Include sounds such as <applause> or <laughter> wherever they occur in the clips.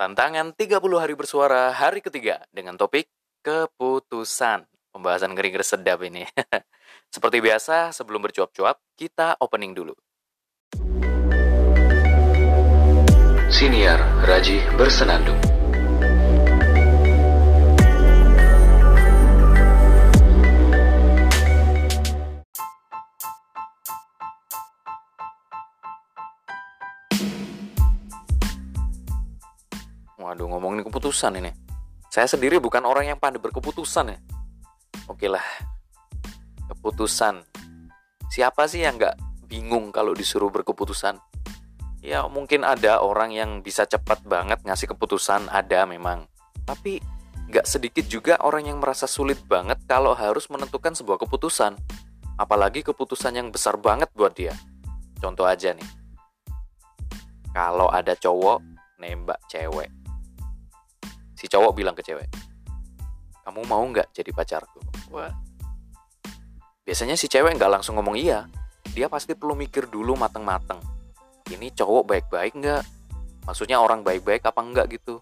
Tantangan 30 hari bersuara hari ketiga dengan topik keputusan. Pembahasan ngeri-ngeri sedap ini. <laughs> Seperti biasa, sebelum bercuap-cuap, kita opening dulu. Siniar Raji Bersenandung Waduh, ngomongin keputusan ini. Saya sendiri bukan orang yang pandai berkeputusan ya. Oke lah, keputusan. Siapa sih yang nggak bingung kalau disuruh berkeputusan? Ya mungkin ada orang yang bisa cepat banget ngasih keputusan, ada memang. Tapi nggak sedikit juga orang yang merasa sulit banget kalau harus menentukan sebuah keputusan. Apalagi keputusan yang besar banget buat dia. Contoh aja nih. Kalau ada cowok nembak cewek si cowok bilang ke cewek kamu mau nggak jadi pacarku? Wah. biasanya si cewek nggak langsung ngomong iya. Dia pasti perlu mikir dulu mateng-mateng. Ini cowok baik-baik nggak? Maksudnya orang baik-baik apa enggak gitu?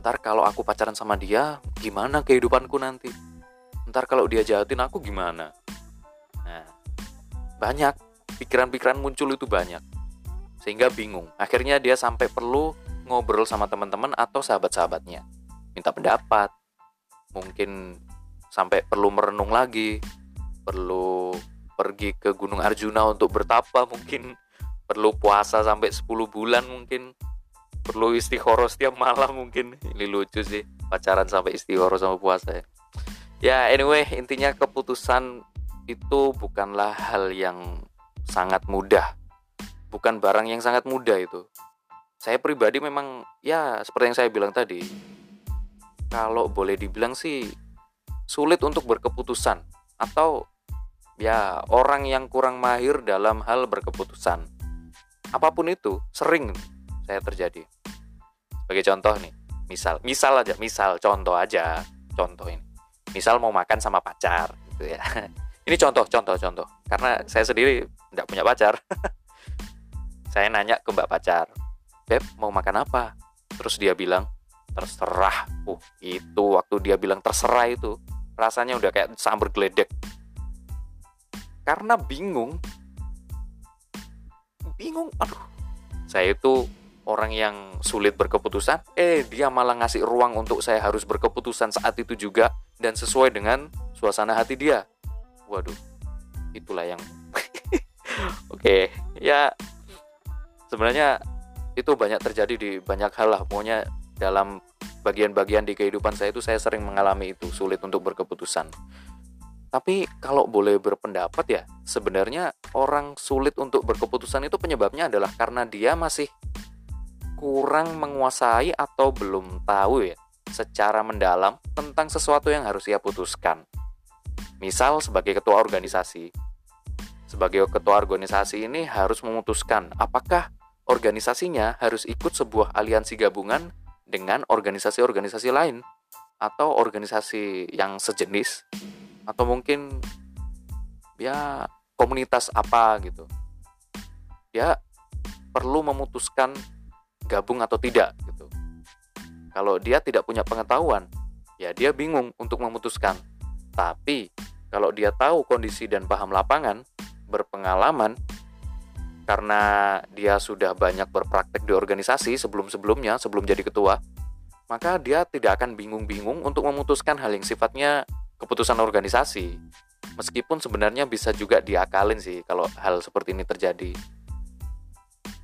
Ntar kalau aku pacaran sama dia gimana kehidupanku nanti? Ntar kalau dia jahatin aku gimana? Nah banyak. Pikiran-pikiran muncul itu banyak. Sehingga bingung. Akhirnya dia sampai perlu ngobrol sama teman-teman atau sahabat-sahabatnya. Minta pendapat. Mungkin sampai perlu merenung lagi, perlu pergi ke Gunung Arjuna untuk bertapa mungkin, perlu puasa sampai 10 bulan mungkin, perlu istiqoroh setiap malam mungkin. Ini lucu sih, pacaran sampai istiqoroh sama puasa ya. Ya anyway, intinya keputusan itu bukanlah hal yang sangat mudah. Bukan barang yang sangat mudah itu saya pribadi memang ya seperti yang saya bilang tadi kalau boleh dibilang sih sulit untuk berkeputusan atau ya orang yang kurang mahir dalam hal berkeputusan. Apa pun itu sering saya terjadi. Sebagai contoh nih misal misal aja misal contoh aja contoh ini. Misal mau makan sama pacar gitu ya. <laughs> Ini contoh contoh contoh. Karena saya sendiri tidak punya pacar. <laughs> Saya nanya ke mbak pacar Beb mau makan apa? Terus dia bilang, terserah. Uh, itu waktu dia bilang terserah itu, rasanya udah kayak sambar geledek. Karena bingung, bingung, aduh. Saya itu orang yang sulit berkeputusan, eh dia malah ngasih ruang untuk saya harus berkeputusan saat itu juga dan sesuai dengan suasana hati dia. Waduh, itulah yang <laughs> Oke, okay, ya sebenarnya itu banyak terjadi di banyak hal lah. Pokoknya dalam bagian-bagian di kehidupan saya itu saya sering mengalami itu sulit untuk berkeputusan. Tapi kalau boleh berpendapat ya sebenarnya orang sulit untuk berkeputusan itu penyebabnya adalah karena dia masih kurang menguasai atau belum tahu ya secara mendalam tentang sesuatu yang harus ia putuskan. Misal sebagai ketua organisasi. Sebagai ketua organisasi ini harus memutuskan apakah organisasinya harus ikut sebuah aliansi gabungan dengan organisasi-organisasi lain atau organisasi yang sejenis atau mungkin ya komunitas apa gitu. Ya perlu memutuskan gabung atau tidak gitu. Kalau dia tidak punya pengetahuan, ya dia bingung untuk memutuskan. Tapi kalau dia tahu kondisi dan paham lapangan, berpengalaman, karena dia sudah banyak berpraktek di organisasi sebelum-sebelumnya, sebelum jadi ketua, maka dia tidak akan bingung-bingung untuk memutuskan hal yang sifatnya keputusan organisasi. Meskipun sebenarnya bisa juga diakalin sih kalau hal seperti ini terjadi.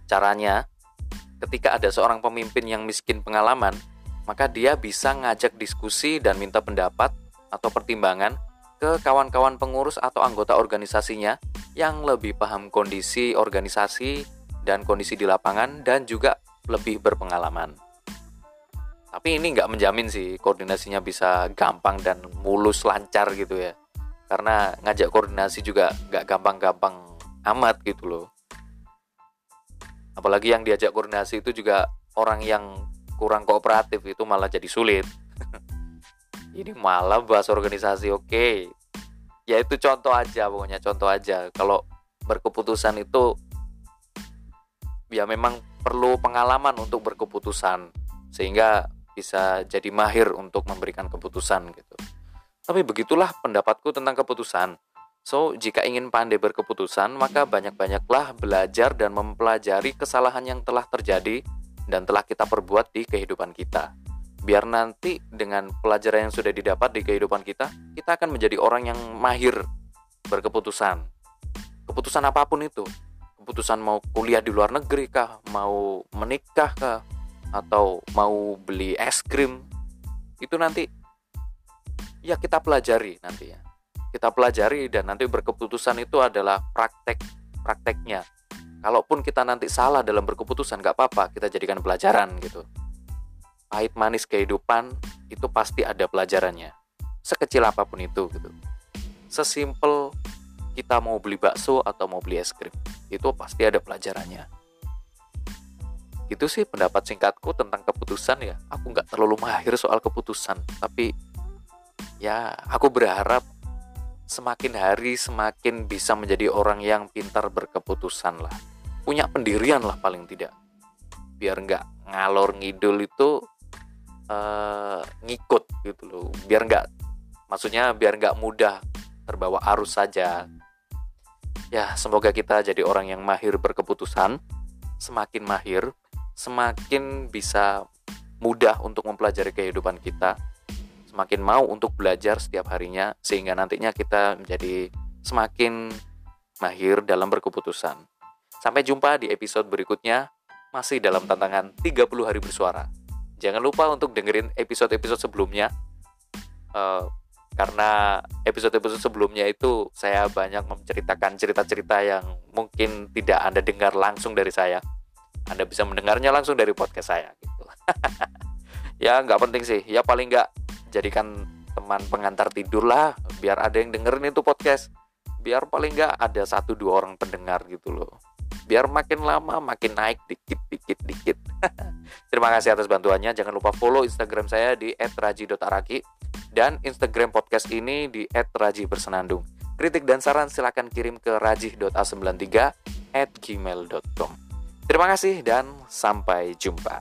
Caranya, ketika ada seorang pemimpin yang miskin pengalaman, maka dia bisa ngajak diskusi dan minta pendapat atau pertimbangan ke kawan-kawan pengurus atau anggota organisasinya yang lebih paham kondisi organisasi dan kondisi di lapangan dan juga lebih berpengalaman. Tapi ini nggak menjamin sih koordinasinya bisa gampang dan mulus lancar gitu ya. Karena ngajak koordinasi juga nggak gampang-gampang amat gitu loh. Apalagi yang diajak koordinasi itu juga orang yang kurang kooperatif itu malah jadi sulit. <laughs> ini malah bahas organisasi oke ya itu contoh aja pokoknya contoh aja kalau berkeputusan itu ya memang perlu pengalaman untuk berkeputusan sehingga bisa jadi mahir untuk memberikan keputusan gitu. Tapi begitulah pendapatku tentang keputusan. So, jika ingin pandai berkeputusan, maka banyak-banyaklah belajar dan mempelajari kesalahan yang telah terjadi dan telah kita perbuat di kehidupan kita. Biar nanti dengan pelajaran yang sudah didapat di kehidupan kita, kita akan menjadi orang yang mahir berkeputusan. Keputusan apa pun itu. Keputusan mau kuliah di luar negeri kah, mau menikah kah, atau mau beli es krim. Itu nanti ya kita pelajari nanti ya kita pelajari dan nanti berkeputusan itu adalah praktek prakteknya kalaupun kita nanti salah dalam berkeputusan nggak apa-apa kita jadikan pelajaran gitu pahit manis kehidupan itu pasti ada pelajarannya. Sekecil apa pun itu gitu. Sesimpel kita mau beli bakso atau mau beli es krim itu pasti ada pelajarannya. Itu sih pendapat singkatku tentang keputusan ya. Aku nggak terlalu mahir soal keputusan tapi ya aku berharap semakin hari semakin bisa menjadi orang yang pintar berkeputusan lah. Punya pendirian lah paling tidak. Biar nggak ngalor ngidul itu uh, ngikut gitu loh biar nggak maksudnya biar nggak mudah terbawa arus saja ya semoga kita jadi orang yang mahir berkeputusan semakin mahir semakin bisa mudah untuk mempelajari kehidupan kita semakin mau untuk belajar setiap harinya sehingga nantinya kita menjadi semakin mahir dalam berkeputusan. Sampai jumpa di episode berikutnya masih dalam tantangan 30 hari bersuara. Jangan lupa untuk dengerin episode-episode sebelumnya uh, karena episode-episode sebelumnya itu saya banyak menceritakan cerita-cerita yang mungkin tidak Anda dengar langsung dari saya. Anda bisa mendengarnya langsung dari podcast saya gitu. <laughs> ya nggak penting sih, ya paling nggak jadikan teman pengantar tidur lah biar ada yang dengerin itu podcast biar paling nggak ada satu dua orang pendengar gitu loh biar makin lama makin naik dikit dikit dikit. <laughs> Terima kasih atas bantuannya. Jangan lupa follow instagram saya di @raji.araki dan instagram podcast ini di @raji_bersenandung. Kritik dan saran silahkan kirim ke rajih.a93 at gmail.com terima kasih dan sampai jumpa